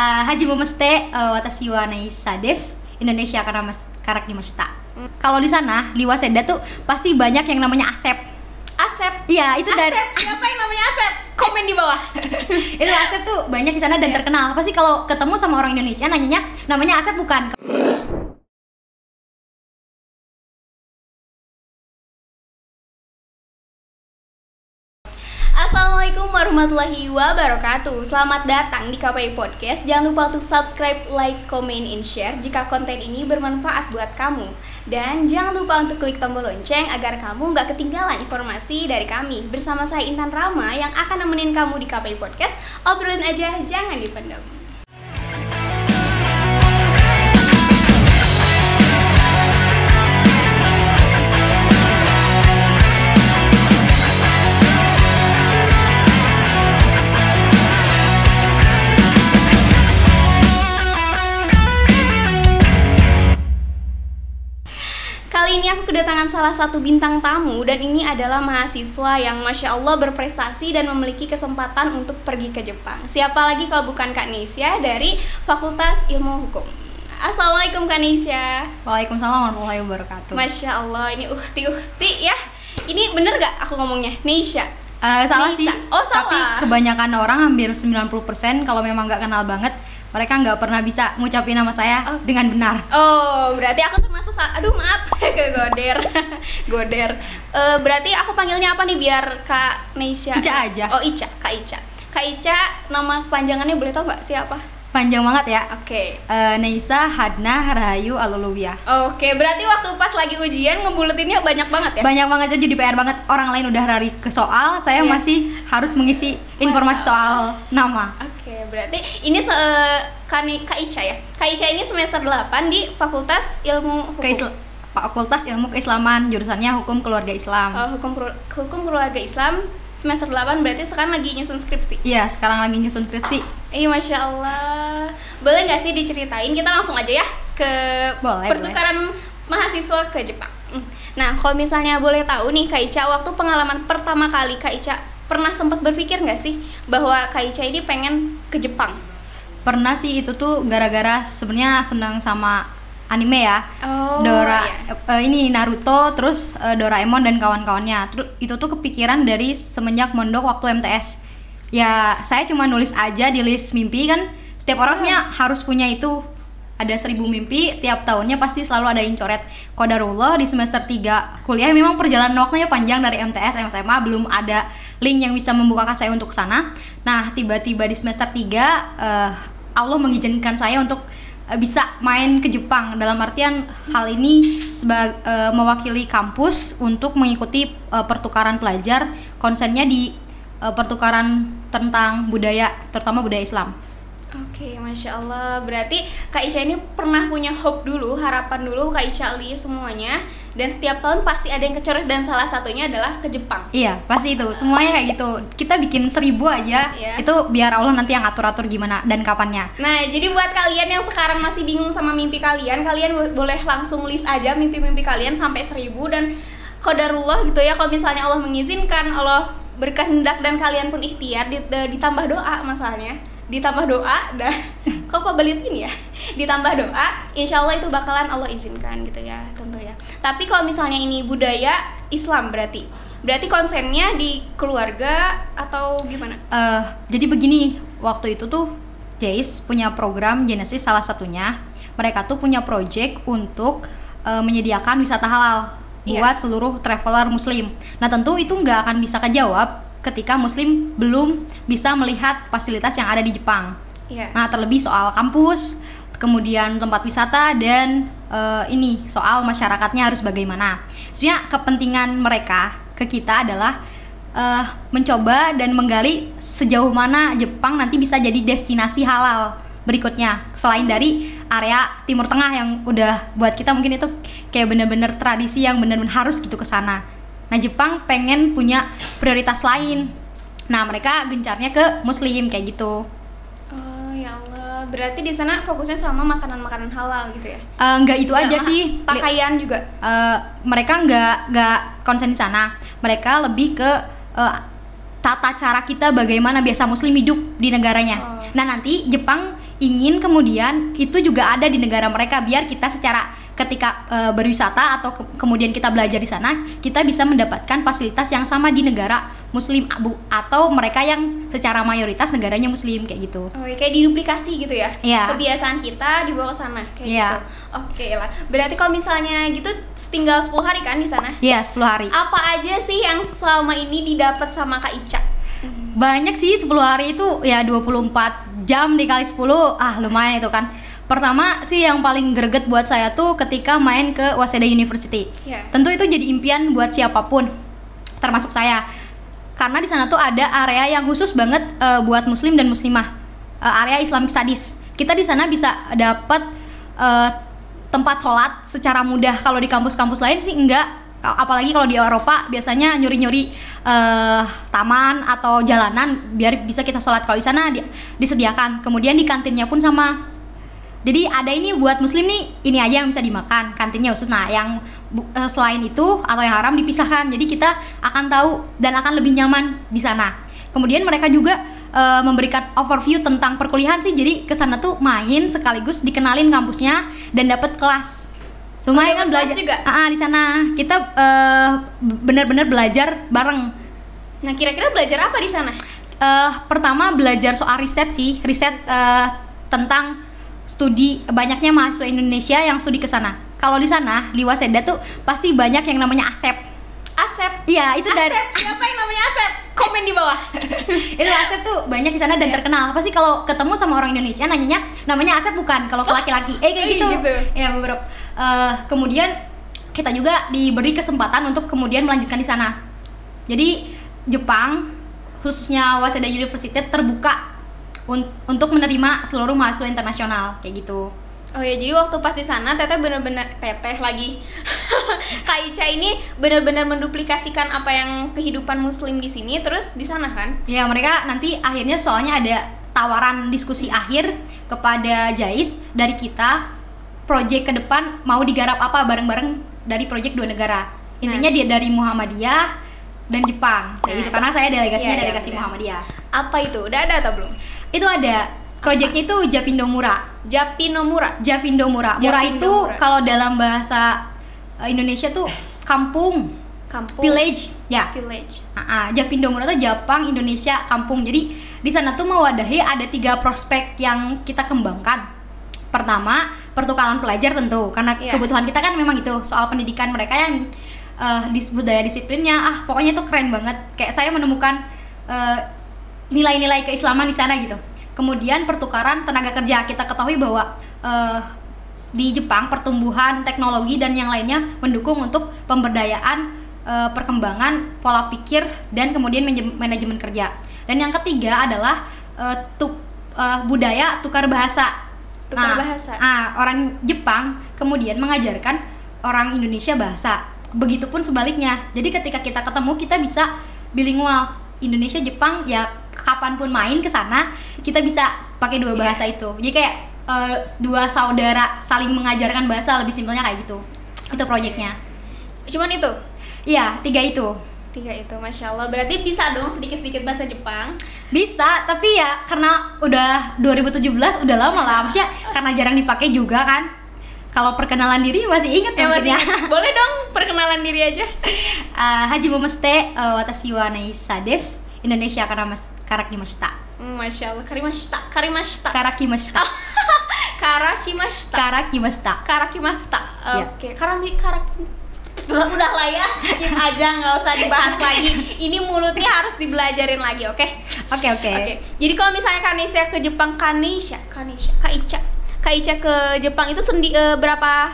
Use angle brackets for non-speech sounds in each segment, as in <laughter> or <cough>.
uh, Haji Momeste uh, Watashi wa Naisa des Indonesia karena mas karak di Mesta. Kalau di sana di Waseda tuh pasti banyak yang namanya Asep. Asep. Iya, itu dari Asep, siapa yang namanya Asep? Komen di bawah. <laughs> itu Asep tuh banyak di sana dan Iya. terkenal. Pasti kalau ketemu sama orang Indonesia nanyanya namanya Asep bukan. Warahmatullahi wabarakatuh. Selamat datang di KPI Podcast. Jangan lupa untuk subscribe, like, comment, and share Jika konten ini bermanfaat buat kamu. Dan jangan lupa untuk klik tombol lonceng Agar kamu nggak ketinggalan informasi dari kami. Bersama saya Intan Rama Yang akan nemenin kamu di KPI Podcast. Obrolin aja, jangan dipendam kedatangan salah satu bintang tamu dan ini adalah mahasiswa yang masya Allah berprestasi dan memiliki kesempatan untuk pergi ke Jepang. Siapa lagi kalau bukan Kak Nisya dari Fakultas Ilmu Hukum. Assalamualaikum Kak Nisya. Waalaikumsalam warahmatullahi wabarakatuh. Masya Allah ini uhti uhti ya. Ini bener gak aku ngomongnya? Nisya. Eh, salah Nisa. sih. Oh, Tapi salah. kebanyakan orang hampir 90% kalau memang nggak kenal banget, mereka nggak pernah bisa ngucapin nama saya Oh. dengan benar. Oh, berarti aku termasuk sa- aduh maaf <laughs> ke goder. <laughs> goder. Eh, berarti aku panggilnya apa nih biar Kak Nisya? Ica aja. Oh, Ica, Kak Ica. Kak Ica nama panjangannya boleh tau nggak siapa? Panjang banget ya. Oke. Eh, Naisa Hadna Rahayu Aluluwiyah. Oke, berarti waktu pas lagi ujian ngebulutinnya banyak banget ya? Banyak banget jadi PR banget. Orang lain udah lari ke soal, saya Iya. masih harus mengisi informasi soal nama. Oke, berarti ini se Kak, Ni- Kak Ica ya. Kak Ica ini semester 8 di Fakultas Ilmu Hukum. Fakultas Ilmu Keislaman, jurusannya Hukum Keluarga Islam. Eh, hukum hukum keluarga Islam semester 8 berarti sekarang lagi nyusun skripsi. Iya, sekarang lagi nyusun skripsi. Iya, masya Allah. Boleh nggak sih diceritain? Kita langsung aja ya ke Boleh, pertukaran mahasiswa ke Jepang. Hmm. Nah, kalau misalnya boleh tahu nih, Kak Ica, waktu pengalaman pertama kali Kak Ica pernah sempat berpikir nggak sih bahwa Kak Ica ini pengen ke Jepang? Pernah sih itu tuh gara-gara sebenarnya senang sama anime ya. Oh, Dora iya. eh, ini Naruto terus eh, Doraemon dan kawan-kawannya. Terus itu tuh kepikiran dari semenjak mondok waktu MTS. Ya, saya cuma nulis aja di list mimpi kan. Setiap orang sebenarnya harus punya itu. Ada seribu mimpi, tiap tahunnya pasti selalu ada yang coret. Kodarullah di semester 3 kuliah memang perjalanan waktunya panjang dari MTS, SMA belum ada link yang bisa membukakan saya untuk ke sana. Nah, tiba-tiba di semester 3 eh, Allah mengizinkan saya untuk eh, bisa main ke Jepang dalam artian hal ini sebagai mewakili kampus untuk mengikuti eh, pertukaran pelajar konsennya di eh, pertukaran tentang budaya terutama budaya Islam. Oke, masya Allah. Berarti Kak Ica ini pernah punya hope dulu, harapan dulu Kak Ica li semuanya. Dan setiap tahun pasti ada yang kecoret dan salah satunya adalah ke Jepang. Iya pasti itu semuanya kayak gitu kita bikin seribu aja Iya. itu biar Allah nanti yang atur-atur gimana dan kapannya. Nah, jadi buat kalian yang sekarang masih bingung sama mimpi kalian, kalian bo- boleh langsung list aja mimpi-mimpi kalian sampai seribu dan kodarullah gitu ya. Kalau misalnya Allah mengizinkan, Allah berkehendak dan kalian pun ikhtiar eh, ditambah doa masalahnya. Ditambah doa dah <laughs> kok apa balikin ya? Ditambah doa insya Allah itu bakalan Allah izinkan gitu ya tentu ya. Tapi kalau misalnya ini budaya Islam berarti berarti konsennya di keluarga atau gimana? Eh, jadi begini waktu itu tuh Jace punya program Genesis salah satunya. Mereka tuh punya project untuk eh, menyediakan wisata halal Iya. buat seluruh traveler muslim. Nah tentu itu nggak akan bisa kejawab ketika muslim belum bisa melihat fasilitas yang ada di Jepang. Iya. Nah, terlebih soal kampus, kemudian tempat wisata dan eh, ini soal masyarakatnya harus bagaimana. Sebenarnya kepentingan mereka ke kita adalah eh, mencoba dan menggali sejauh mana Jepang nanti bisa jadi destinasi halal berikutnya selain dari area Timur Tengah yang udah buat kita mungkin itu kayak bener-bener tradisi yang bener-bener harus gitu ke sana. Nah, Jepang pengen punya prioritas lain. Nah, mereka gencarnya ke muslim kayak gitu. Oh ya Allah, berarti di sana fokusnya sama makanan-makanan halal gitu ya? Eh, nggak itu aja sih Pakaian juga. Eh, mereka nggak nggak konsen di sana mereka lebih ke eh, tata cara kita bagaimana biasa muslim hidup di negaranya. Oh. Nah, nanti Jepang ingin kemudian itu juga ada di negara mereka biar kita secara ketika eh, berwisata atau ke- kemudian kita belajar di sana, kita bisa mendapatkan fasilitas yang sama di negara muslim abu atau mereka yang secara mayoritas negaranya muslim kayak gitu. Oh, ya, kayak diduplikasi gitu ya? Iya. Kebiasaan kita dibawa ke sana kayak Iya. gitu. Oke lah. Berarti kalau misalnya gitu tinggal 10 hari kan di sana? Iya, 10 hari. Apa aja sih yang selama ini didapat sama Kak Ica? Banyak sih 10 hari itu ya 24 jam dikali 10 ah lumayan itu kan. Pertama sih yang paling greget buat saya tuh ketika main ke Waseda University. Iya. Tentu itu jadi impian buat siapa pun termasuk saya. Karena di sana tuh ada area yang khusus banget eh, buat muslim dan muslimah. Eh, area Islamic Studies. Kita di sana bisa dapat eh, tempat sholat secara mudah. Kalau di kampus-kampus lain sih enggak. Apalagi kalau di Eropa biasanya nyuri-nyuri eh, taman atau jalanan biar bisa kita sholat. Kalau di sana di- disediakan. Kemudian di kantinnya pun sama. Jadi ada ini buat muslim nih ini aja yang bisa dimakan kantinnya khusus. Nah yang eh, selain itu atau yang haram dipisahkan. Jadi kita akan tahu dan akan lebih nyaman di sana. Kemudian mereka juga eh, memberikan overview tentang perkuliahan sih. Jadi ke sana tuh main sekaligus dikenalin kampusnya dan dapat kelas lumayan kan belajar juga? Ah, ah, di sana kita eh, benar-benar belajar bareng Nah, kira-kira belajar apa di sana? Eh, pertama belajar soal riset sih, riset eh, tentang studi banyaknya mahasiswa Indonesia yang studi ke sana. Kalau di sana di Waseda tuh pasti banyak yang namanya Asep. Asep. Iya, itu dari Asep, siapa yang namanya Asep? Komen di bawah. <laughs> itu Asep tuh banyak di sana dan Iya. terkenal. Pasti kalau ketemu sama orang Indonesia nanyanya namanya Asep bukan kalau ke Oh, laki-laki. Eh kayak iya gitu. gitu. Ya beberapa. Eh, kemudian kita juga diberi kesempatan untuk kemudian melanjutkan di sana. Jadi Jepang khususnya Waseda University terbuka un- untuk menerima seluruh mahasiswa internasional kayak gitu. Oh ya, jadi waktu pas di sana Teteh bener-bener Teteh lagi. <laughs> Kak Ica ini bener-bener menduplikasikan apa yang kehidupan muslim di sini terus di sana kan? Ya mereka nanti akhirnya soalnya ada tawaran diskusi akhir kepada Jais dari kita project ke depan mau digarap apa bareng-bareng dari project dua negara. Intinya dia dari Muhammadiyah dan Jepang kayak Nah. gitu karena saya delegasinya iya, delegasi iya. Muhammadiyah. Apa itu? Udah ada atau belum? Itu ada projectnya itu Japindo Mura. Japinomura. Javindo Mura. Mura Javindo itu Mura. kalau dalam bahasa eh, Indonesia tuh kampung, Kampung. village. Ya. Village. Ah, ah, Japindo Mura tuh Jepang, Indonesia, kampung. Jadi di sana tuh mewadahi ada tiga prospek yang kita kembangkan. Pertama, pertukaran pelajar tentu karena Iya. kebutuhan kita kan memang itu soal pendidikan mereka yang eh, dis budaya disiplinnya ah pokoknya tuh keren banget. Kayak saya menemukan eh, nilai-nilai keislaman di sana gitu. Kemudian pertukaran tenaga kerja kita ketahui bahwa eh, di Jepang pertumbuhan teknologi dan yang lainnya mendukung untuk pemberdayaan eh, perkembangan pola pikir dan kemudian manajem- manajemen kerja. Dan yang ketiga adalah eh, tuk, eh, budaya tukar bahasa. Tukar Nah, bahasa. ah, orang Jepang kemudian mengajarkan orang Indonesia bahasa. Begitupun sebaliknya. Jadi ketika kita ketemu kita bisa bilingual Indonesia Jepang ya kapan pun main ke sana kita bisa pakai dua Iya. bahasa itu. Jadi kayak eh, dua saudara saling mengajarkan bahasa lebih simpelnya kayak gitu. Itu proyeknya. Cuman itu. Iya, tiga itu. Tiga itu, masya Allah. Berarti bisa dong sedikit-sedikit bahasa Jepang. Bisa, tapi ya karena udah 2017 udah lama lah, maksudnya <laughs> karena jarang dipakai juga kan. Kalau perkenalan diri masih inget Ya masih. ya. <laughs> Boleh dong perkenalan diri aja. Ah, Haji Momeste uh, watashi wa. Indonesia karena mas karakimashita. Hmm, Masya Allah. Karimashita. Karimashita. <laughs> Karakimashita. Karashimashita. Karakimashita. Karakimasta. Ya. Oke, karami karaki udah lah ya, skip aja nggak usah dibahas lagi. Ini mulutnya harus dibelajarin lagi, oke? Oke, oke. Oke. Jadi kalau misalnya Kanisha ke Jepang, Kanisha, Kanisha, Kaica, Kaica ke Jepang itu sendi eh, berapa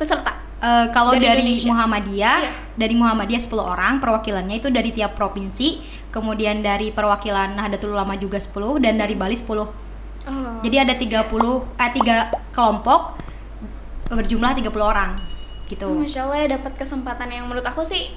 peserta? Eh, kalau Dari dari, Indonesia. Muhammadiyah, Iya. dari Muhammadiyah 10 orang, perwakilannya itu dari tiap provinsi, kemudian dari perwakilan Nahdlatul Ulama juga 10 dan dari Bali 10. Oh. Jadi ada 30 eh tiga kelompok berjumlah 30 orang gitu. Masya Allah ya dapat kesempatan yang menurut aku sih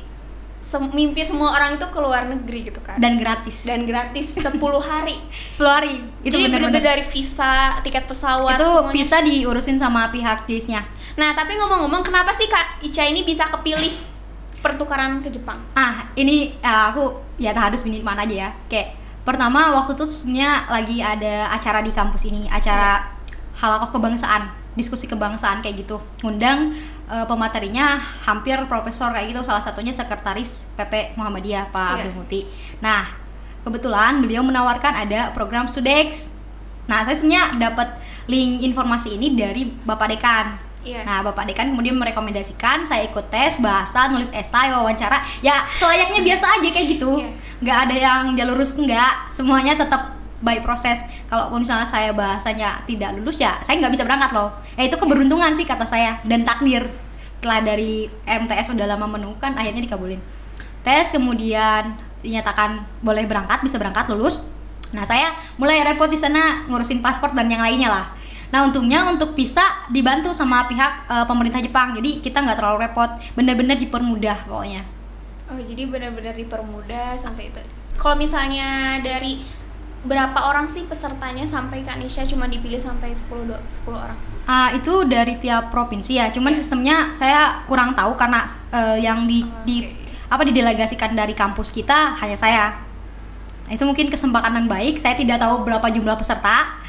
sem- mimpi semua orang itu ke luar negeri gitu kan. Dan gratis. Dan gratis 10 hari. <laughs> 10 hari. Itu Jadi bener-bener dari visa, tiket pesawat itu semuanya. bisa diurusin sama pihak JIS-nya. Nah, tapi ngomong-ngomong, kenapa sih Kak Ica ini bisa kepilih pertukaran ke Jepang? Ah, ini ah, aku ya harus mini mana aja ya kayak pertama waktu itu sebenarnya lagi ada acara di kampus ini acara halakoh kebangsaan diskusi kebangsaan kayak gitu ngundang eh, pematerinya hampir profesor kayak gitu salah satunya sekretaris PP Muhammadiyah Pak Iya. Abdul Muti nah kebetulan beliau menawarkan ada program Sudex nah saya sebenarnya dapat link informasi ini dari Bapak Dekan Iya. Nah, Bapak Dekan kemudian merekomendasikan saya ikut tes bahasa, nulis esai, wawancara. Ya, selayaknya biasa aja kayak gitu. Iya. Nggak ada yang jalur lurus enggak, semuanya tetap by proses. Kalau misalnya saya bahasanya tidak lulus ya, saya nggak bisa berangkat loh. Ya itu keberuntungan sih kata saya dan takdir. Setelah dari MTS udah lama menemukan, akhirnya dikabulin. Tes kemudian dinyatakan boleh berangkat, bisa berangkat lulus. Nah, saya mulai repot di sana ngurusin paspor dan yang lainnya lah. Nah, untungnya untuk bisa dibantu sama pihak eh, pemerintah Jepang. Jadi kita nggak terlalu repot, bener-bener dipermudah pokoknya. Oh, jadi benar-benar dipermudah sampai itu. Kalau misalnya dari berapa orang sih pesertanya sampai ke Anisha cuma dipilih sampai 10 do- 10 orang. Ah, itu dari tiap provinsi ya. Cuman Iya. sistemnya saya kurang tahu karena eh, yang di, Oh, di oke. apa didelegasikan dari kampus kita hanya saya. Nah, Itu mungkin kesempatan baik. Saya tidak tahu berapa jumlah peserta.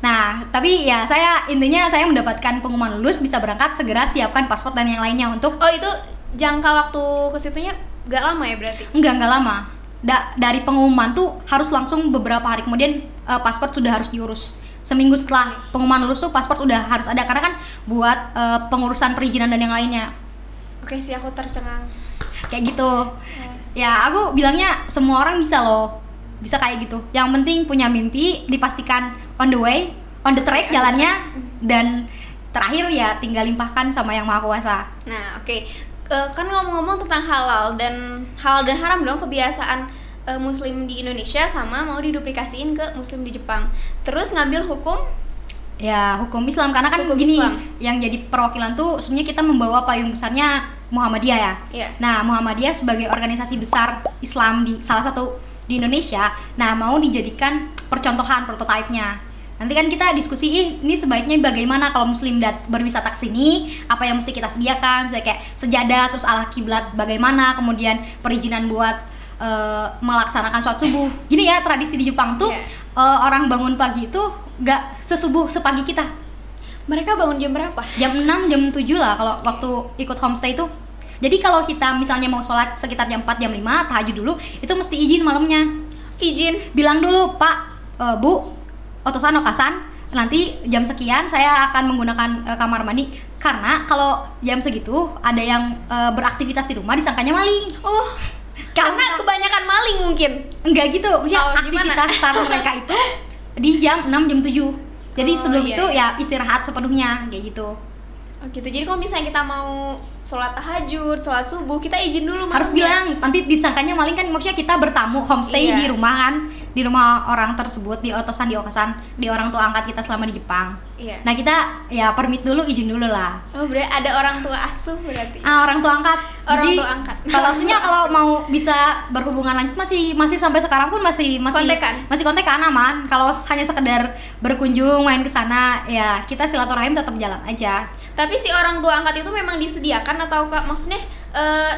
Nah, tapi ya saya intinya saya mendapatkan pengumuman lulus bisa berangkat segera siapkan paspor dan yang lainnya untuk Oh, itu jangka waktu ke situnya gak lama ya berarti? enggak enggak lama. Da- dari pengumuman tuh harus langsung beberapa hari kemudian eh, paspor sudah harus diurus. Seminggu setelah pengumuman lulus tuh paspor udah harus ada karena kan buat eh, pengurusan perizinan dan yang lainnya. Oke sih aku tercengang. Kayak gitu. Ya, aku bilangnya semua orang bisa loh. Bisa kayak gitu. Yang penting punya mimpi, dipastikan on the way, on the track jalannya dan terakhir ya tinggal limpahkan sama yang Maha Kuasa. Nah, oke. Eh, kan ngomong-ngomong tentang halal dan halal dan haram dong kebiasaan eh, muslim di Indonesia sama mau diduplikasiin ke muslim di Jepang. Terus ngambil hukum Ya, hukum Islam karena kan Hukum gini, Islam. yang jadi perwakilan tuh sebenarnya kita membawa payung besarnya Muhammadiyah ya. Iya. Nah, Muhammadiyah sebagai organisasi besar Islam di salah satu di Indonesia, nah mau dijadikan percontohan prototipenya. Nanti kan kita diskusi, ih ini sebaiknya bagaimana kalau muslim dat berwisata ke sini, apa yang mesti kita sediakan, misalnya kayak sejadah, terus ala kiblat bagaimana, kemudian perizinan buat eh, melaksanakan sholat subuh. Gini ya tradisi di Jepang tuh Iya. eh, orang bangun pagi itu gak sesubuh sepagi kita mereka bangun jam berapa? jam 6 jam 7 lah kalau waktu ikut homestay itu jadi kalau kita misalnya mau sholat sekitar jam 4 jam 5 tahajud dulu itu mesti izin malamnya Izin. bilang dulu pak eh, bu otosan okasan. Nanti jam sekian saya akan menggunakan eh, kamar mandi. Karena kalau jam segitu ada yang eh, beraktivitas di rumah disangkanya maling. Oh, karena kebanyakan maling mungkin. enggak gitu. Maksudnya Oh, aktivitas start mereka itu di jam 6 jam 7 jadi Oh, sebelum iya, itu iya. ya istirahat sepenuhnya kayak gitu. Oh gitu. Jadi kalau misalnya kita mau sholat tahajud, sholat subuh, kita izin dulu harus bilang nanti disangkanya maling kan maksudnya kita bertamu homestay Iya. di rumah kan di rumah orang tersebut di otosan di okasan di orang tua angkat kita selama di Jepang Iya. nah kita ya permit dulu izin dulu lah Oh berarti ada orang tua asuh berarti. ah orang tua angkat Orang Jadi, tua angkat. kalau maksudnya kalau mau bisa berhubungan lanjut masih masih sampai sekarang pun masih masih Kontekan? masih kontekan aman kalau hanya sekedar berkunjung main ke sana ya kita silaturahim tetap jalan aja Tapi si orang tua angkat itu memang disediakan atau maksudnya eh,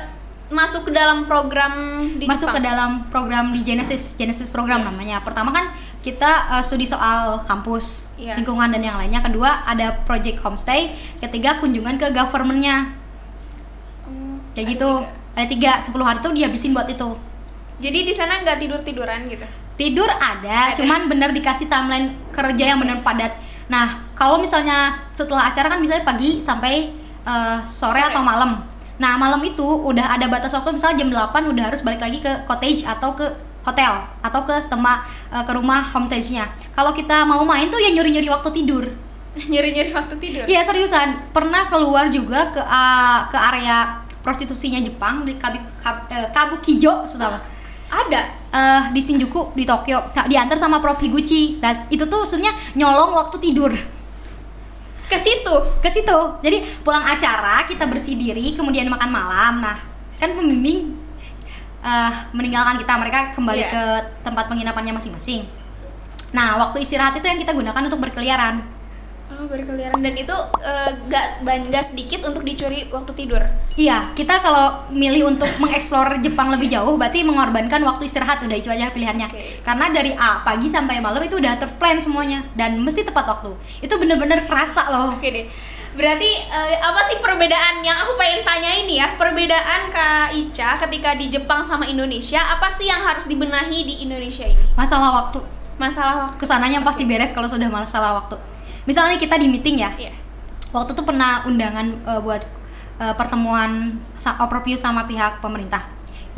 masuk ke dalam program di masuk ke Jepang? dalam program di Genesis Genesis program Iya. namanya pertama kan kita uh, studi soal kampus Iya. lingkungan dan yang lainnya kedua ada project homestay ketiga kunjungan ke governmentnya Oh, kayak ada gitu tiga. ada tiga 10 hari tuh dihabisin buat itu Jadi di sana nggak tidur tiduran gitu. tidur ada, Ada. cuman bener dikasih timeline kerja yang bener padat nah kalau misalnya setelah acara kan misalnya pagi sampai uh, sore, Sore. atau malam nah malam itu udah ada batas waktu misalnya jam 8 udah harus balik lagi ke cottage atau ke hotel atau ke tema uh, ke rumah homestay-nya. Kalau kita mau main tuh ya nyuri-nyuri waktu tidur. <laughs> Nyeri-nyeri waktu tidur. Iya seriusan, pernah keluar juga ke uh, ke area prostitusinya Jepang di Kabi, Kab- eh, Kabukijo, sudah Ada. eh di Shinjuku di Tokyo. Nah, diantar sama Prof Higuchi. Nah itu tuh sebenarnya nyolong waktu tidur Ke situ. ke situ jadi pulang acara kita bersih diri kemudian makan malam nah kan pembimbing eh, meninggalkan kita mereka kembali Iya. ke tempat penginapannya masing-masing nah waktu istirahat itu yang kita gunakan untuk berkeliaran Oh, berkeliaran dan itu eh, gak banyak sedikit untuk dicuri waktu tidur. Iya, kita kalau milih untuk mengeksplor Jepang lebih jauh, berarti mengorbankan waktu istirahat udah itu aja pilihannya. Oke. Karena dari A pagi sampai malam itu udah terplan semuanya dan mesti tepat waktu. Itu bener-bener kerasa loh. Oke deh. Berarti eh, apa sih perbedaan yang aku pengen tanya ini ya? Perbedaan Kak Ica ketika di Jepang sama Indonesia, apa sih yang harus dibenahi di Indonesia ini? Masalah waktu, Masalah waktu. ke sananya pasti beres kalau sudah masalah waktu. Misalnya kita di meeting ya, Iya. waktu itu pernah undangan eh, buat eh, pertemuan overview sama pihak pemerintah.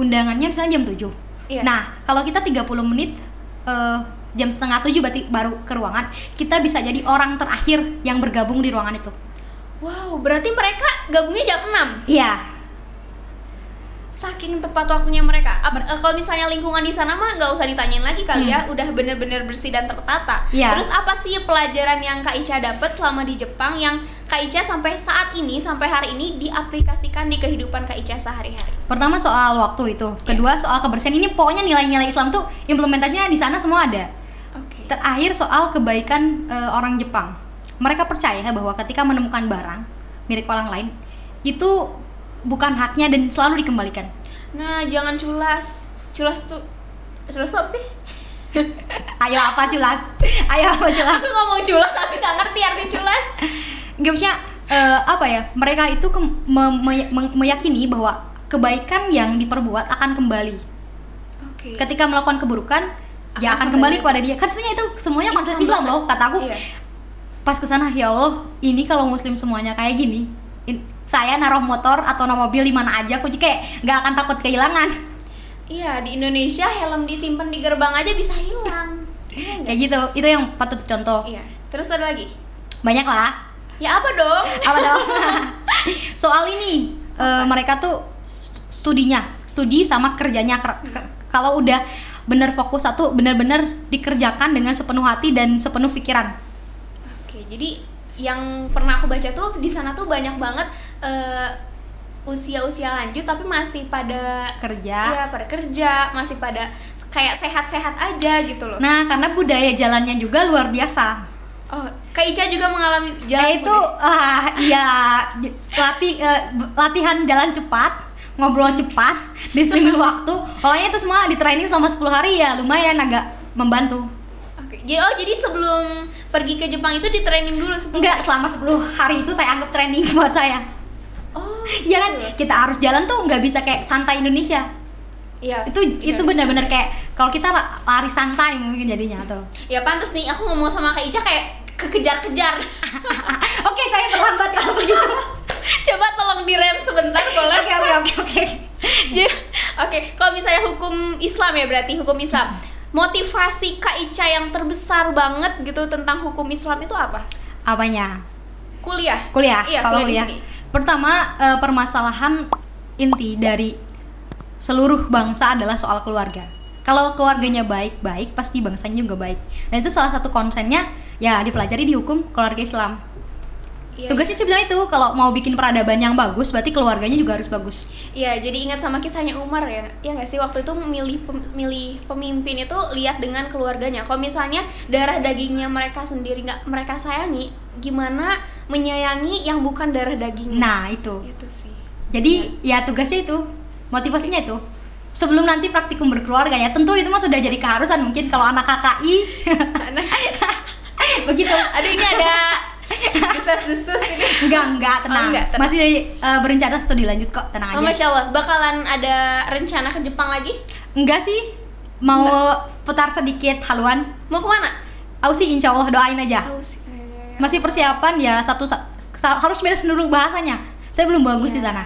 Undangannya misalnya jam 7. Iya. Nah, kalau kita 30 menit eh, jam setengah 7 berarti baru ke ruangan, kita bisa jadi orang terakhir yang bergabung di ruangan itu. Wow, berarti mereka gabungnya jam 6. Iya. Saking tepat waktunya mereka. Apa- eh, kalau misalnya lingkungan di sana mah nggak usah ditanyain lagi kali ya, udah bener-bener bersih dan tertata. Hmm. Iya. Terus apa sih pelajaran yang Kak Ica dapat selama di Jepang yang Kak Ica sampai saat ini, sampai hari ini diaplikasikan di kehidupan Kak Ica sehari-hari? Pertama soal waktu itu, kedua soal kebersihan. Ini pokoknya nilai-nilai Islam tuh implementasinya di sana semua ada. Oke. Terakhir soal kebaikan eh, orang Jepang. Mereka percaya bahwa ketika menemukan barang milik orang lain itu bukan haknya dan selalu dikembalikan. Nah, jangan culas. Culas tuh Culas tuh apa sih? <laughs> Ayo apa culas? Ayo apa culas? Aku ngomong culas tapi nggak ngerti arti culas. Gak maksudnya eh, apa ya? Mereka itu ke- me- me- me- meyakini bahwa kebaikan yang diperbuat akan kembali. Oke. Ketika melakukan keburukan, ya Akan akan kembali kembali. kepada dia. Kan sebenarnya itu semuanya konsep Islam Islam loh. Kata aku Iya. pas ke sana ya Allah, ini kalau muslim semuanya kayak gini, in- saya naruh motor atau naruh mobil di mana aja, aku juga kayak nggak akan takut kehilangan. Iya, di Indonesia helm disimpan di gerbang aja bisa hilang. Nggak? Kayak gitu. Itu yang patut dicontoh. Iya. Terus ada lagi? Banyak lah. Ya apa dong? Apa dong? <laughs> Soal ini eh, mereka tuh studinya, studi sama kerjanya ker- ker- kalau udah bener fokus satu bener-bener dikerjakan dengan sepenuh hati dan sepenuh pikiran. Oke, jadi yang pernah aku baca tuh di sana tuh banyak banget eh, usia-usia lanjut tapi masih pada Kerja. Iya, pada kerja, masih pada kayak sehat-sehat aja gitu loh. Nah, karena budaya jalannya juga luar biasa. Oh, Kak Ica juga mengalami jalan Eh itu ah iya j- latih eh, latihan jalan cepat, ngobrol cepat, disiplin <laughs> waktu. Pokoknya itu semua di training selama 10 hari ya lumayan agak membantu. Jadi oh jadi sebelum pergi ke Jepang itu di training dulu sebelum Enggak, selama 10 hari itu saya anggap training <laughs> buat saya. Oh, Iya kan, gitu. kita harus jalan tuh nggak bisa kayak santai Indonesia. Iya. Itu itu benar-benar kayak kalau kita la- lari santai mungkin jadinya tuh. Ya pantas nih aku ngomong sama Kak Ica kayak kekejar-kejar. <laughs> Oke, saya terlambat kalau begitu. <laughs> Coba tolong direm sebentar boleh? Oke, oke, oke, oke. Oke, kalau misalnya hukum Islam ya berarti hukum Islam. Motivasi Kak Ica yang terbesar banget gitu tentang hukum Islam itu apa? Apanya? Kuliah. kuliah Iya, soal kuliah di kuliah. sini. Pertama eh, permasalahan inti dari seluruh bangsa adalah soal keluarga. Kalau keluarganya baik, baik pasti bangsanya juga baik. Dan itu salah satu konsennya ya dipelajari di hukum keluarga Islam. Iya, Tugasnya sih bilang itu kalau mau bikin peradaban yang bagus, berarti keluarganya juga harus bagus. Iya, jadi ingat sama kisahnya Umar ya. Ya nggak sih waktu itu milih pem- milih pemimpin itu lihat dengan keluarganya. Kalau misalnya darah dagingnya mereka sendiri nggak mereka sayangi, gimana menyayangi yang bukan darah dagingnya? Nah itu. itu sih. Jadi ya tugasnya itu, motivasinya itu. Sebelum nanti praktikum berkeluarga ya, tentu itu mah sudah jadi keharusan mungkin kalau anak KKI Karena <laughs> begitu. ada ini ada <laughs> desas-desus ini. Enggak, enggak, tenang. Oh, enggak, tenang. Masih eh, berencana studi lanjut kok, tenang Oh, aja. Masya Allah, bakalan ada rencana ke Jepang lagi? Enggak sih, mau putar sedikit haluan. Mau ke mana? Aku sih insya Allah doain aja. Oh, sih. Masih persiapan ya satu sa- harus beres seluruh bahasanya. Saya belum bagus di Iya. sana.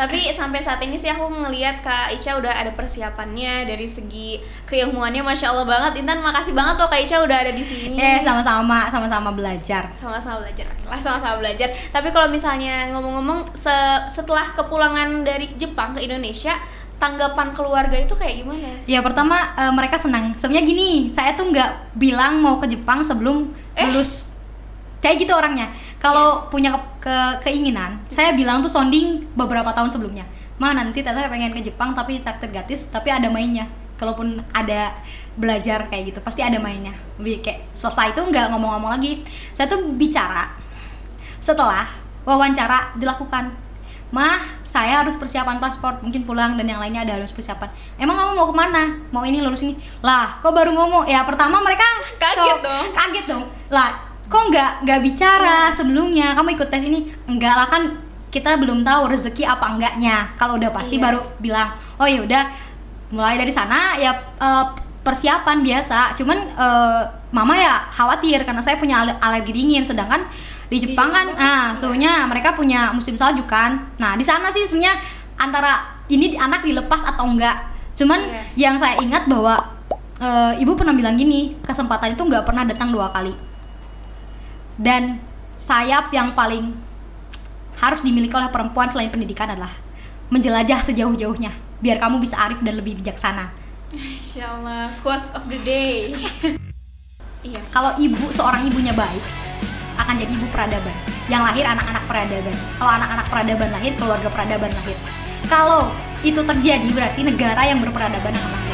Tapi sampai saat ini sih aku ngelihat Kak Ica udah ada persiapannya dari segi keilmuannya Masya Allah banget. Intan makasih banget loh Kak Ica udah ada di sini. Eh sama-sama, sama-sama belajar. sama-sama belajar lah sama-sama belajar tapi kalau misalnya ngomong-ngomong se- setelah kepulangan dari Jepang ke Indonesia tanggapan keluarga itu kayak gimana Ya pertama eh, mereka senang. Sebenarnya gini, saya tuh nggak bilang mau ke Jepang sebelum Eh? lulus. Kayak gitu orangnya. Kalau punya ke, ke- keinginan, saya bilang tuh sounding beberapa tahun sebelumnya. Ma nanti teteh pengen ke Jepang tapi tak gratis, tapi ada mainnya. kalaupun ada belajar kayak gitu pasti ada mainnya. Lebih kayak selesai itu nggak ngomong-ngomong lagi. Saya tuh bicara. Setelah wawancara dilakukan. Mah saya harus persiapan paspor mungkin pulang dan yang lainnya ada harus persiapan. Emang kamu mau ke mana? Mau ini lulus ini? Lah kok baru ngomong? Ya pertama mereka Kaget dong. kaget dong. Lah kok nggak nggak bicara sebelumnya? Kamu ikut tes ini? Enggak lah kan kita belum tahu rezeki apa enggaknya. Kalau udah pasti Iya. baru bilang oh ya udah mulai dari sana ya eh, persiapan biasa. Cuman eh, mama ya khawatir karena saya punya ale- alergi dingin. Sedangkan di Jepang kan Jepang ah juga. suhunya mereka punya musim salju kan. Nah di sana sih sebenarnya antara ini di- anak dilepas atau enggak. Cuman Iya. yang saya ingat bahwa eh, ibu pernah bilang gini kesempatan itu nggak pernah datang dua kali dan sayap yang paling harus dimiliki oleh perempuan selain pendidikan adalah menjelajah sejauh-jauhnya biar kamu bisa arif dan lebih bijaksana. Insya Allah quotes of the day. <laughs> Iya kalau ibu seorang ibunya baik akan jadi ibu peradaban. Yang lahir anak-anak peradaban. Kalau anak-anak peradaban lahir keluarga peradaban lahir. Kalau itu terjadi berarti negara yang berperadaban akan lahir